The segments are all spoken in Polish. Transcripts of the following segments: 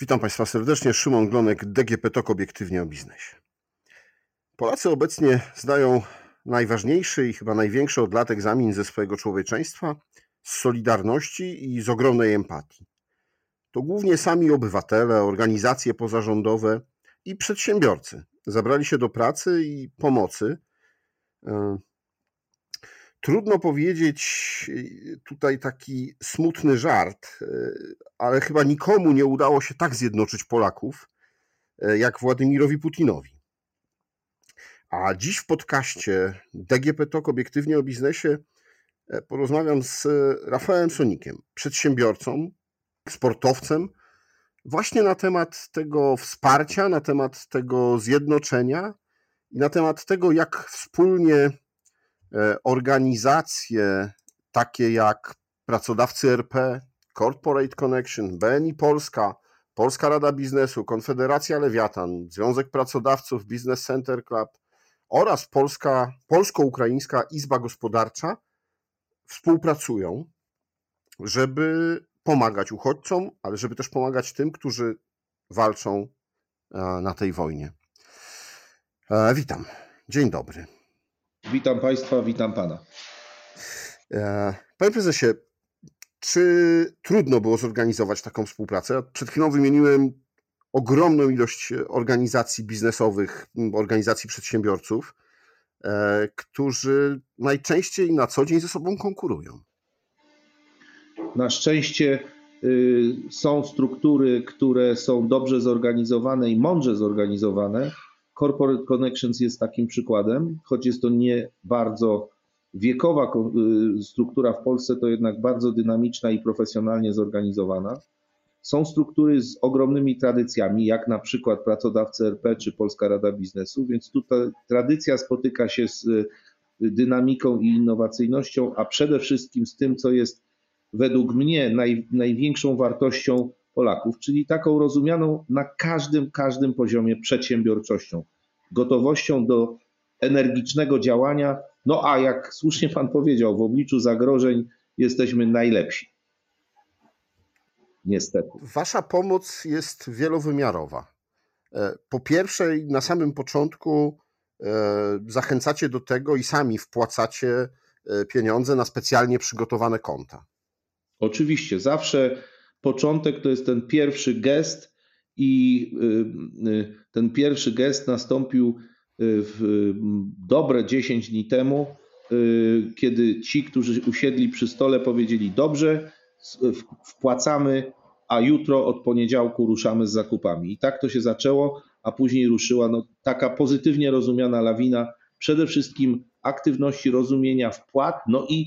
Witam Państwa serdecznie. Szymon Glonek, DGP TOK obiektywnie o biznesie. Polacy obecnie zdają najważniejszy i chyba największy od lat egzamin ze swojego człowieczeństwa, z solidarności i z ogromnej empatii. To głównie sami obywatele, organizacje pozarządowe i przedsiębiorcy zabrali się do pracy i pomocy. E, trudno powiedzieć tutaj taki smutny żart, e, ale chyba nikomu nie udało się tak zjednoczyć Polaków e, jak Władimirowi Putinowi. A dziś w podcaście DGP Talk obiektywnie o biznesie porozmawiam z Rafałem Sonikiem, przedsiębiorcą, sportowcem, właśnie na temat tego wsparcia, na temat tego zjednoczenia i na temat tego, jak wspólnie e, organizacje takie jak Pracodawcy RP, Corporate Connection, BNI Polska, Polska Rada Biznesu, Konfederacja Lewiatan, Związek Pracodawców, Business Center Club oraz Polska, Polsko-Ukraińska Izba Gospodarcza współpracują, żeby pomagać uchodźcom, ale żeby też pomagać tym, którzy walczą e, na tej wojnie. E, witam. Dzień dobry. Witam Państwa, witam Pana. E, panie prezesie, czy trudno było zorganizować taką współpracę? Przed chwilą wymieniłem ogromną ilość organizacji biznesowych, organizacji przedsiębiorców, którzy najczęściej na co dzień ze sobą konkurują. Na szczęście y, są struktury, które są dobrze zorganizowane i mądrze zorganizowane. Corporate Connections jest takim przykładem, choć jest to nie bardzo wiekowa y, struktura w Polsce, to jednak bardzo dynamiczna i profesjonalnie zorganizowana. Są struktury z ogromnymi tradycjami, jak na przykład Pracodawcy RP czy Polska Rada Biznesu, więc tutaj tradycja spotyka się z y, dynamiką i innowacyjnością, a przede wszystkim z tym, co jest według mnie naj, największą wartością Polaków, czyli taką rozumianą na każdym, każdym poziomie przedsiębiorczością, gotowością do energicznego działania. No a jak słusznie Pan powiedział, w obliczu zagrożeń jesteśmy najlepsi. Niestety. Wasza pomoc jest wielowymiarowa. E, po pierwsze, na samym początku e, zachęcacie do tego i sami wpłacacie e, pieniądze na specjalnie przygotowane konta. Oczywiście, zawsze początek to jest ten pierwszy gest, i y, y, ten pierwszy gest nastąpił dobre 10 dni temu, kiedy ci, którzy usiedli przy stole, powiedzieli: Dobrze, wpłacamy, a jutro od poniedziałku ruszamy z zakupami. I tak to się zaczęło, a później ruszyła no, taka pozytywnie rozumiana lawina przede wszystkim aktywności rozumienia wpłat, no i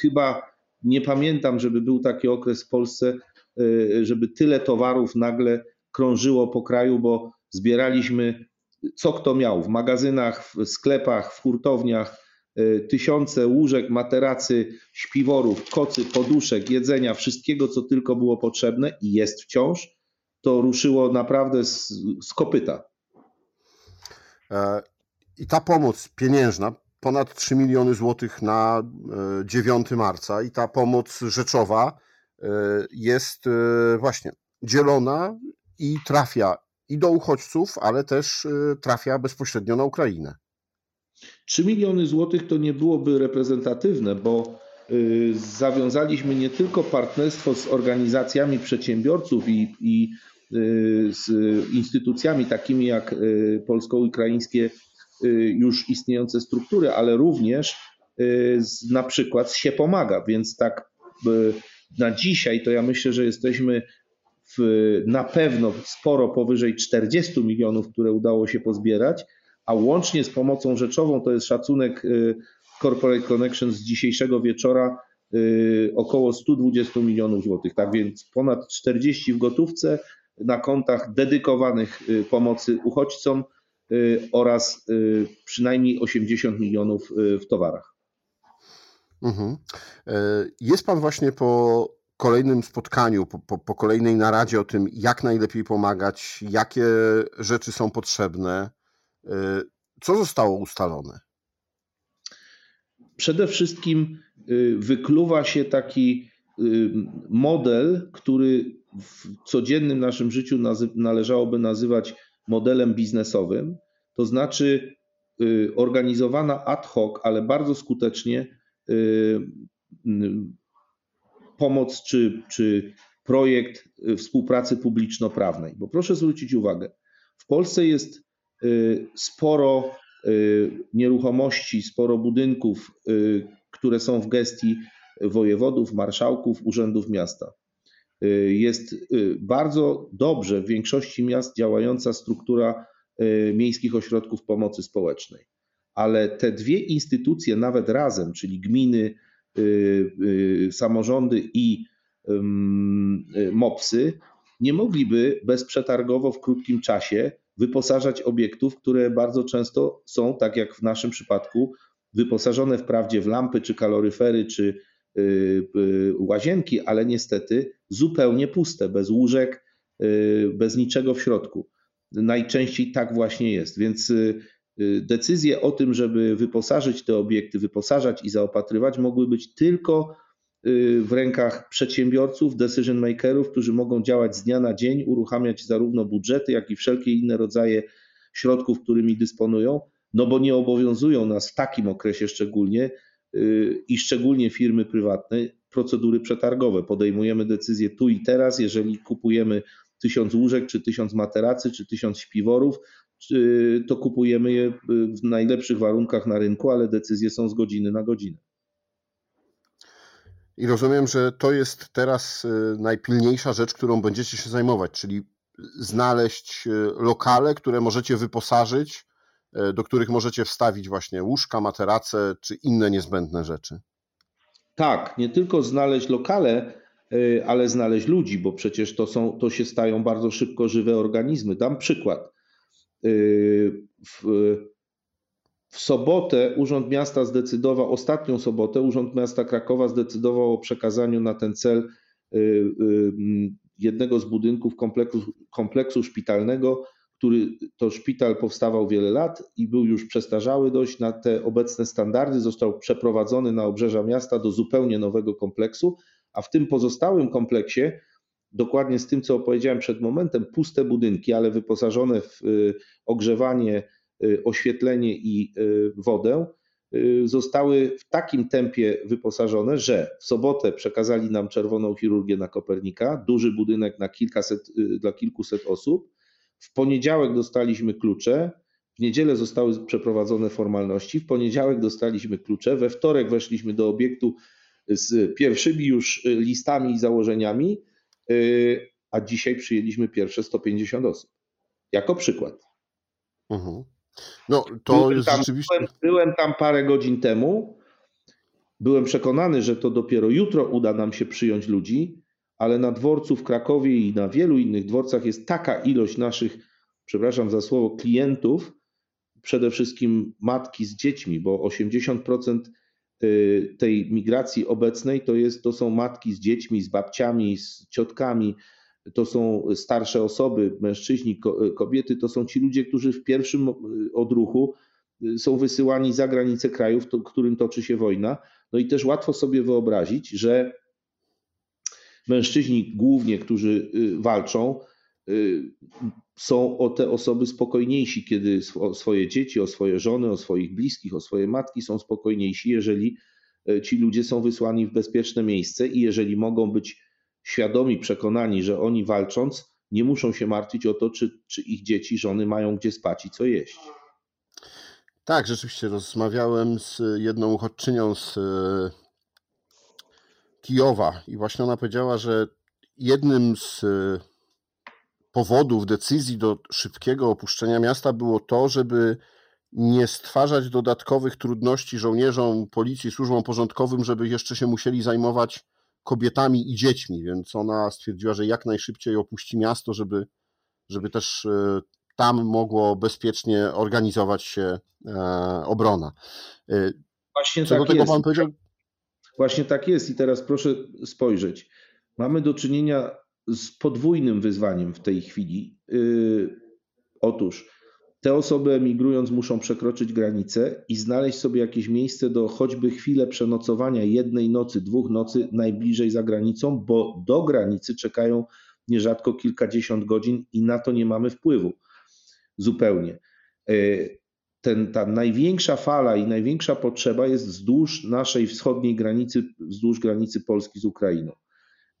chyba nie pamiętam, żeby był taki okres w Polsce, e, żeby tyle towarów nagle krążyło po kraju, bo zbieraliśmy co kto miał w magazynach, w sklepach, w hurtowniach e, tysiące łóżek, materacy, śpiworów, kocy, poduszek, jedzenia, wszystkiego, co tylko było potrzebne i jest wciąż, to ruszyło naprawdę z, z kopyta. E, I ta pomoc pieniężna ponad 3 miliony złotych na 9 e, marca i ta pomoc rzeczowa jest właśnie dzielona i trafia i do uchodźców, ale też trafia bezpośrednio na Ukrainę. 3 miliony złotych to nie byłoby reprezentatywne, bo zawiązaliśmy nie tylko partnerstwo z organizacjami przedsiębiorców i, i z instytucjami takimi jak polsko-ukraińskie Y, już istniejące struktury, ale również y, na przykład się pomaga, więc tak y, na dzisiaj to ja myślę, że jesteśmy w, na pewno sporo powyżej 40 milionów, które udało się pozbierać, a łącznie z pomocą rzeczową to jest szacunek Corporate Connection z dzisiejszego wieczora około 120 milionów złotych. Tak więc ponad 40 w gotówce na kontach dedykowanych pomocy uchodźcom Y, oraz y, przynajmniej 80 milionów y, w towarach. Mhm. E, jest Pan właśnie po kolejnym spotkaniu, po, po, po, kolejnej naradzie o tym, jak najlepiej pomagać, jakie rzeczy są potrzebne. Co zostało ustalone? Przede wszystkim wykluwa się taki model, który w codziennym naszym życiu należałoby nazywać modelem biznesowym, to znaczy y, organizowana ad hoc, ale bardzo skutecznie y, pomoc czy, czy projekt współpracy publiczno-prawnej. Bo proszę zwrócić uwagę, w Polsce jest sporo nieruchomości, sporo budynków, które są w gestii wojewodów, marszałków, urzędów miasta. Y, jest y, bardzo dobrze w większości miast działająca struktura y, miejskich ośrodków pomocy społecznej. Ale te dwie instytucje, nawet razem, czyli gminy, samorządy i MOPSy, nie mogliby bezprzetargowo w krótkim czasie wyposażać obiektów, które bardzo często są, tak jak w naszym przypadku, wyposażone wprawdzie w lampy, czy kaloryfery, czy Y, y, łazienki, ale niestety zupełnie puste, bez łóżek, y, bez niczego w środku. Najczęściej tak właśnie jest, więc decyzje o tym, żeby wyposażyć te obiekty, wyposażać i zaopatrywać, mogły być tylko w rękach przedsiębiorców, decision makerów, którzy mogą działać z dnia na dzień, uruchamiać zarówno budżety, jak i wszelkie inne rodzaje środków, którymi dysponują, no bo nie obowiązują nas w takim okresie szczególnie Y, i szczególnie firmy prywatne procedury przetargowe. Podejmujemy decyzję tu i teraz, jeżeli kupujemy tysiąc łóżek, czy tysiąc materacy, czy tysiąc śpiworów, to kupujemy je w najlepszych warunkach na rynku, ale decyzje są z godziny na godzinę. I rozumiem, że to jest teraz y, najpilniejsza rzecz, którą będziecie się zajmować, czyli znaleźć y, lokale, które możecie wyposażyć do których możecie wstawić właśnie łóżka, materace czy inne niezbędne rzeczy. Tak, nie tylko znaleźć lokale, ale znaleźć ludzi, bo przecież to, są, to się stają bardzo szybko żywe organizmy. Dam przykład. E, w, w sobotę Urząd Miasta zdecydował, ostatnią sobotę Urząd Miasta Krakowa zdecydował o przekazaniu na ten cel jednego z budynków kompleksu, kompleksu szpitalnego który to szpital powstawał wiele lat i był już przestarzały dość na te obecne standardy, został przeprowadzony na obrzeża miasta do zupełnie nowego kompleksu, a w tym pozostałym kompleksie, dokładnie z tym, co opowiedziałem przed momentem, puste budynki, ale wyposażone w y, ogrzewanie, y, oświetlenie i y, wodę, zostały w takim tempie wyposażone, że w sobotę przekazali nam czerwoną chirurgię na Kopernika, duży budynek na kilkaset, dla kilkuset osób, w poniedziałek dostaliśmy klucze, w niedzielę zostały przeprowadzone formalności, w poniedziałek dostaliśmy klucze, we wtorek weszliśmy do obiektu z pierwszymi już listami i założeniami, a dzisiaj przyjęliśmy pierwsze 150 osób. Jako przykład. Mhm. No, to byłem jest tam, rzeczywiście. Byłem, byłem tam parę godzin temu. Byłem przekonany, że to dopiero jutro uda nam się przyjąć ludzi ale na dworcu w Krakowie i na wielu innych dworcach jest taka ilość naszych, przepraszam za słowo, klientów, przede wszystkim matki z dziećmi, bo 80% y, tej migracji obecnej to, jest, to są matki z dziećmi, z babciami, z ciotkami, to są starsze osoby, mężczyźni, kobiety, to są ci ludzie, którzy w pierwszym y, odruchu y, są wysyłani za granicę krajów, w którym toczy się wojna. No i też łatwo sobie wyobrazić, że mężczyźni głównie, którzy y, walczą, y, są o te osoby spokojniejsi, kiedy o swoje dzieci, o swoje żony, o swoich bliskich, o swoje matki są spokojniejsi, jeżeli y, ci ludzie są wysłani w bezpieczne miejsce i jeżeli mogą być świadomi, przekonani, że oni walcząc nie muszą się martwić o to, czy, czy ich dzieci, żony mają gdzie spać i co jeść. Tak, rzeczywiście rozmawiałem z jedną uchodźczynią z Kijowa i właśnie ona powiedziała, że jednym z powodów decyzji do szybkiego opuszczenia miasta było to, żeby nie stwarzać dodatkowych trudności żołnierzom, policji, służbom porządkowym, żeby jeszcze się musieli zajmować kobietami i dziećmi, więc ona stwierdziła, że jak najszybciej opuści miasto, żeby, żeby też e, tam mogło bezpiecznie organizować się e, obrona. Właśnie Co tak do tego jest. pan powiedział, Właśnie tak jest i teraz proszę spojrzeć. Mamy do czynienia z podwójnym wyzwaniem w tej chwili. Yy, otóż te osoby emigrując muszą przekroczyć granicę i znaleźć sobie jakieś miejsce do choćby chwilę przenocowania jednej nocy, dwóch nocy najbliżej za granicą, bo do granicy czekają nierzadko kilkadziesiąt godzin i na to nie mamy wpływu zupełnie. E, ten, ta największa fala i największa potrzeba jest wzdłuż naszej wschodniej granicy, wzdłuż granicy Polski z Ukrainą.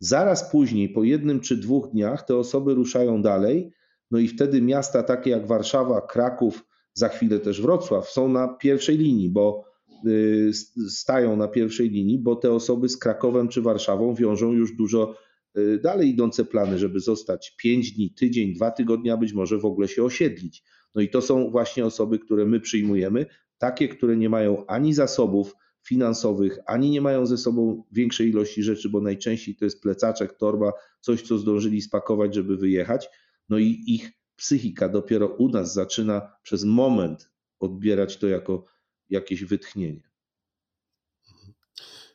Zaraz później, po jednym czy dwóch dniach, te osoby ruszają dalej no i wtedy miasta takie jak Warszawa, Kraków, za chwilę też Wrocław są na pierwszej linii, bo y, stają na pierwszej linii, bo te osoby z Krakowem czy Warszawą wiążą już dużo y, dalej idące plany, żeby zostać 5 dni, tydzień, dwa tygodnie, a być może w ogóle się osiedlić. No i to są właśnie osoby, które my przyjmujemy, takie, które nie mają ani zasobów finansowych, ani nie mają ze sobą większej ilości rzeczy, bo najczęściej to jest plecaczek, torba, coś, co zdążyli spakować, żeby wyjechać no i ich psychika dopiero u nas zaczyna przez moment odbierać to jako jakieś wytchnienie.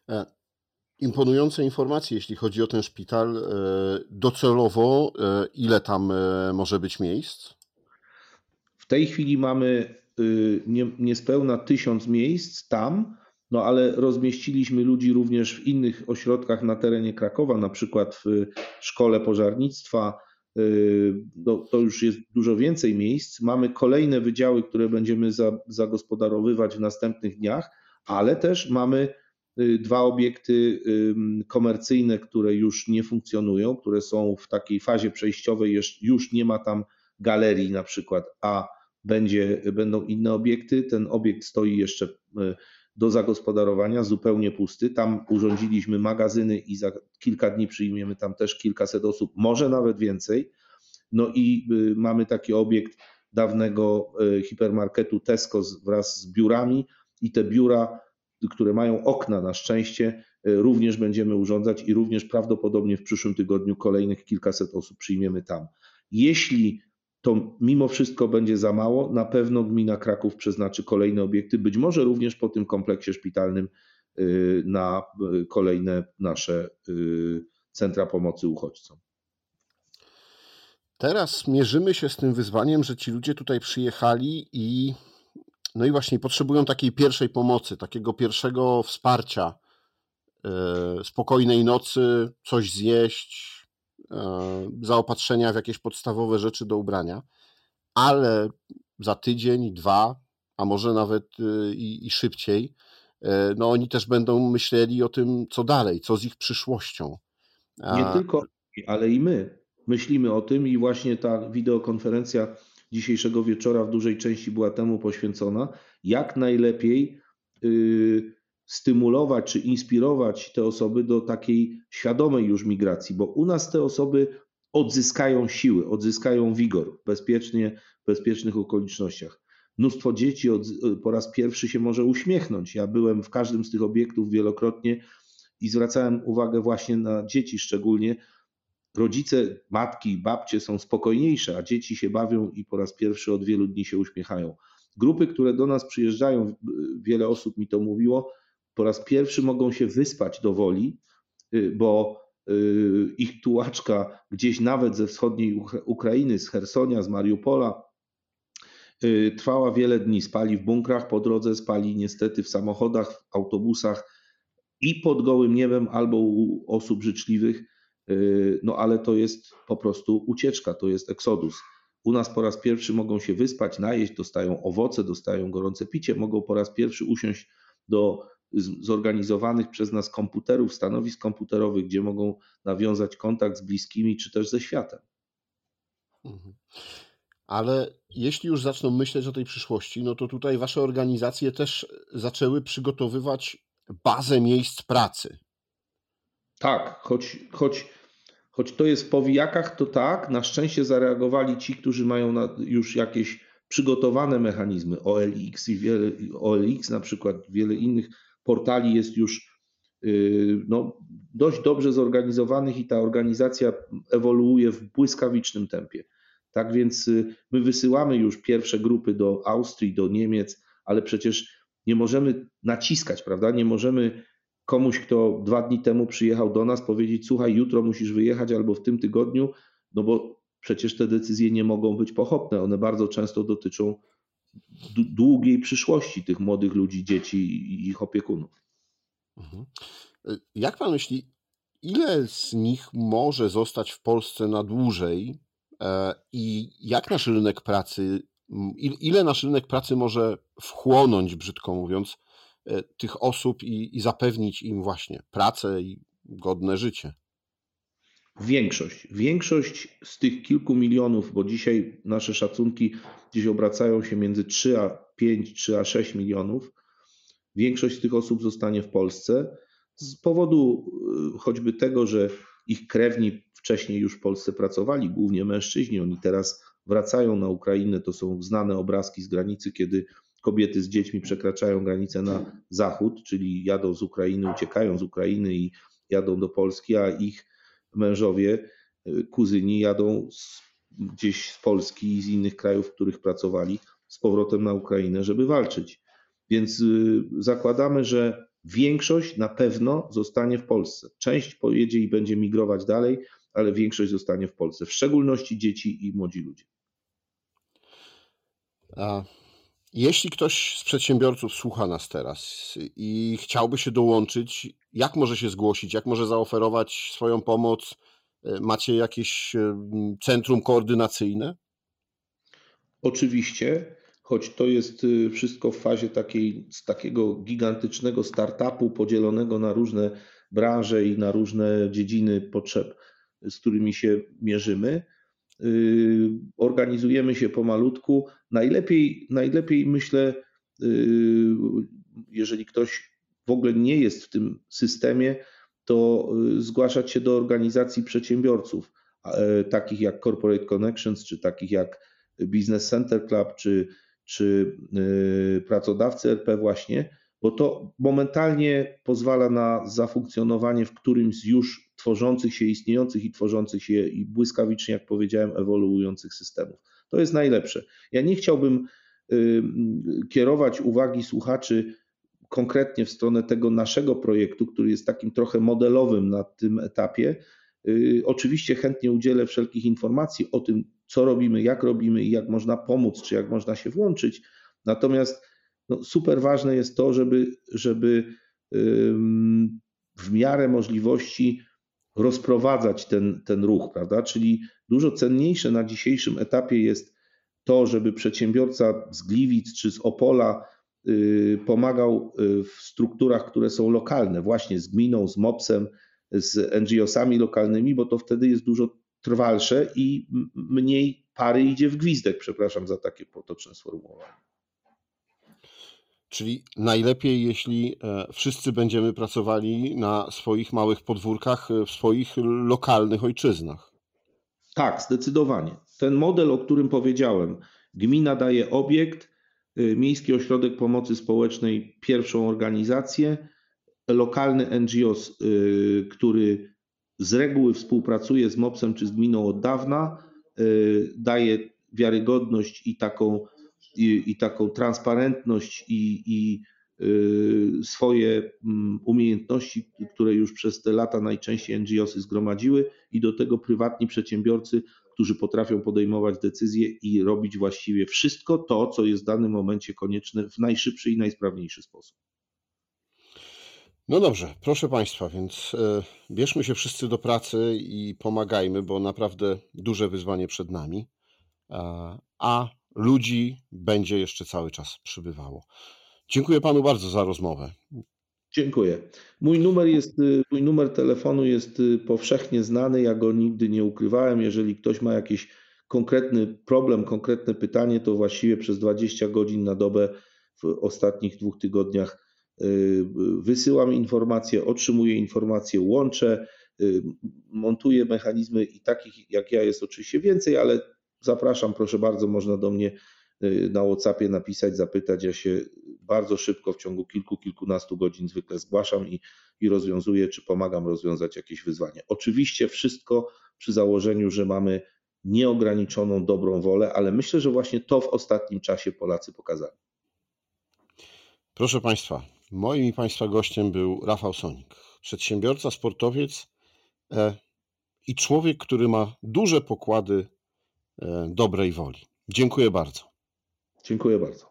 E, imponujące informacje, jeśli chodzi o ten szpital. E, docelowo, e, ile tam może być miejsc? W tej chwili mamy y, niespełna tysiąc miejsc tam, no ale rozmieściliśmy ludzi również w innych ośrodkach na terenie Krakowa, na przykład w szkole pożarnictwa, no, to już jest dużo więcej miejsc. Mamy kolejne wydziały, które będziemy zagospodarowywać w następnych dniach, ale też mamy y, dwa obiekty komercyjne, które już nie funkcjonują, które są w takiej fazie przejściowej, już nie ma tam galerii na przykład, a będzie, będą inne obiekty. Ten obiekt stoi jeszcze y, do zagospodarowania, zupełnie pusty. Tam urządziliśmy magazyny i za kilka dni przyjmiemy tam też kilkaset osób, może nawet więcej. No i y, mamy taki obiekt dawnego y, hipermarketu Tesco wraz z biurami i te biura, które mają okna na szczęście, y, również będziemy urządzać i również prawdopodobnie w przyszłym tygodniu kolejnych kilkaset osób przyjmiemy tam. Jeśli to mimo wszystko będzie za mało. Na pewno gmina Kraków przeznaczy kolejne obiekty, być może również po tym kompleksie szpitalnym y, na y, kolejne nasze y, centra pomocy uchodźcom. Teraz mierzymy się z tym wyzwaniem, że ci ludzie tutaj przyjechali i no i właśnie potrzebują takiej pierwszej pomocy, takiego pierwszego wsparcia, spokojnej nocy, coś zjeść, zaopatrzenia w jakieś podstawowe rzeczy do ubrania, ale za tydzień, dwa, a może nawet y, i, i szybciej, e, no oni też będą myśleli o tym, co dalej, co z ich przyszłością. Nie tylko, ale i my myślimy o tym i właśnie ta wideokonferencja dzisiejszego wieczora w dużej części była temu poświęcona, jak najlepiej yy, stymulować czy inspirować te osoby do takiej świadomej już migracji, bo u nas te osoby odzyskają siły, odzyskają wigor bezpiecznie, w bezpiecznych okolicznościach. Mnóstwo dzieci od, po raz pierwszy się może uśmiechnąć. Ja byłem w każdym z tych obiektów wielokrotnie i zwracałem uwagę właśnie na dzieci szczególnie. Rodzice, matki, babcie są spokojniejsze, a dzieci się bawią i po raz pierwszy od wielu dni się uśmiechają. Grupy, które do nas przyjeżdżają, wiele osób mi to mówiło, po raz pierwszy mogą się wyspać do woli, y, bo y, ich tułaczka gdzieś nawet ze wschodniej Ukrainy, z Hersonia, z Mariupola, y, trwała wiele dni. Spali w bunkrach po drodze, spali niestety w samochodach, w autobusach i pod gołym niebem, albo u osób życzliwych. No ale to jest po prostu ucieczka, to jest eksodus. U nas po raz pierwszy mogą się wyspać, najeść, dostają owoce, dostają gorące picie, mogą po raz pierwszy usiąść do zorganizowanych przez nas komputerów, stanowisk komputerowych, gdzie mogą nawiązać kontakt z bliskimi czy też ze światem. Mhm. Ale jeśli już zaczną myśleć o tej przyszłości, no to tutaj wasze organizacje też zaczęły przygotowywać bazę miejsc pracy. Tak, choć, choć, choć to jest w powijakach, to tak. Na szczęście zareagowali ci, którzy mają już jakieś przygotowane mechanizmy. OLX i wiele, OLX na przykład, wiele innych portali jest już y, no, dość dobrze zorganizowanych i ta organizacja ewoluuje w błyskawicznym tempie. Tak więc y, my wysyłamy już pierwsze grupy do Austrii, do Niemiec, ale przecież nie możemy naciskać, prawda? Nie możemy komuś, kto dwa dni temu przyjechał do nas, powiedzieć: Słuchaj, jutro musisz wyjechać albo w tym tygodniu, no bo przecież te decyzje nie mogą być pochopne. One bardzo często dotyczą długiej przyszłości tych młodych ludzi, dzieci i ich opiekunów. Mhm. Jak pan myśli, ile z nich może zostać w Polsce na dłużej e, i jak nasz rynek pracy, ile nasz rynek pracy może wchłonąć, brzydko mówiąc, e, tych osób i, i zapewnić im właśnie pracę i godne życie? Większość. Większość z tych kilku milionów, bo dzisiaj nasze szacunki gdzieś obracają się między 3 a 5, 3 a 6 milionów. Większość z tych osób zostanie w Polsce z powodu y, choćby tego, że ich krewni wcześniej już w Polsce pracowali, głównie mężczyźni, oni teraz wracają na Ukrainę. To są znane obrazki z granicy, kiedy kobiety z dziećmi przekraczają granicę na zachód, czyli jadą z Ukrainy, uciekają z Ukrainy i jadą do Polski, a ich mężowie, y, kuzyni jadą z, gdzieś z Polski i z innych krajów, w których pracowali, z powrotem na Ukrainę, żeby walczyć. Więc y, zakładamy, że większość na pewno zostanie w Polsce. Część pojedzie i będzie migrować dalej, ale większość zostanie w Polsce, w szczególności dzieci i młodzi ludzie. A jeśli ktoś z przedsiębiorców słucha nas teraz i chciałby się dołączyć, jak może się zgłosić, jak może zaoferować swoją pomoc? E, macie jakieś centrum koordynacyjne? Oczywiście, choć to jest y, wszystko w fazie takiej, z takiego gigantycznego startupu podzielonego na różne branże i na różne dziedziny potrzeb, z którymi się mierzymy organizujemy się pomalutku. Najlepiej, najlepiej myślę, y, jeżeli ktoś w ogóle nie jest w tym systemie, to y, zgłaszać się do organizacji przedsiębiorców, e, takich jak Corporate Connections, czy takich jak Business Center Club, czy, czy pracodawcy RP właśnie, bo to momentalnie pozwala na zafunkcjonowanie w którymś z już tworzących się, istniejących i tworzących się i błyskawicznie, jak powiedziałem, ewoluujących systemów. To jest najlepsze. Ja nie chciałbym y, kierować uwagi słuchaczy konkretnie w stronę tego naszego projektu, który jest takim trochę modelowym na tym etapie. Y, oczywiście chętnie udzielę wszelkich informacji o tym, co robimy, jak robimy i jak można pomóc, czy jak można się włączyć. Natomiast no, super ważne jest to, żeby, żeby w miarę możliwości rozprowadzać ten, ten ruch, prawda? Czyli dużo cenniejsze na dzisiejszym etapie jest to, żeby przedsiębiorca z Gliwic czy z Opola y, pomagał y, w strukturach, które są lokalne, właśnie z gminą, z MOPS-em, z NGO-sami lokalnymi, bo to wtedy jest dużo trwalsze i mniej pary idzie w gwizdek, przepraszam za takie potoczne sformułowanie. Czyli najlepiej, jeśli e, wszyscy będziemy pracowali na swoich małych podwórkach, e, w swoich lokalnych ojczyznach. Tak, zdecydowanie. Ten model, o którym powiedziałem, gmina daje obiekt, e, Miejski Ośrodek Pomocy Społecznej pierwszą organizację, lokalny NGO, który z reguły współpracuje z MOPS-em czy z gminą od dawna, daje wiarygodność i taką i, i taką transparentność i, i y, swoje mm, umiejętności, które już przez te lata najczęściej NGOsy zgromadziły i do tego prywatni przedsiębiorcy, którzy potrafią podejmować decyzje i robić właściwie wszystko to, co jest w danym momencie konieczne w najszybszy i najsprawniejszy sposób. No dobrze, proszę Państwa, więc e, bierzmy się wszyscy do pracy i pomagajmy, bo naprawdę duże wyzwanie przed nami. A ludzi będzie jeszcze cały czas przybywało. Dziękuję panu bardzo za rozmowę. Dziękuję. Mój numer, jest, y, mój numer telefonu jest y, powszechnie znany, ja go nigdy nie ukrywałem. Jeżeli ktoś ma jakiś konkretny problem, konkretne pytanie, to właściwie przez 20 godzin na dobę w ostatnich dwóch tygodniach y, wysyłam informacje, otrzymuję informacje, łączę, montuję mechanizmy i takich jak ja jest oczywiście więcej, ale Zapraszam, proszę bardzo, można do mnie y, na WhatsAppie napisać, zapytać. Ja się bardzo szybko, w ciągu kilku, kilkunastu godzin zwykle zgłaszam i, i rozwiązuję, czy pomagam rozwiązać jakieś wyzwanie. Oczywiście wszystko przy założeniu, że mamy nieograniczoną dobrą wolę, ale myślę, że właśnie to w ostatnim czasie Polacy pokazali. Proszę Państwa, moim i Państwa gościem był Rafał Sonik, przedsiębiorca, sportowiec e, i człowiek, który ma duże pokłady dobrej woli. Dziękuję bardzo. Dziękuję bardzo.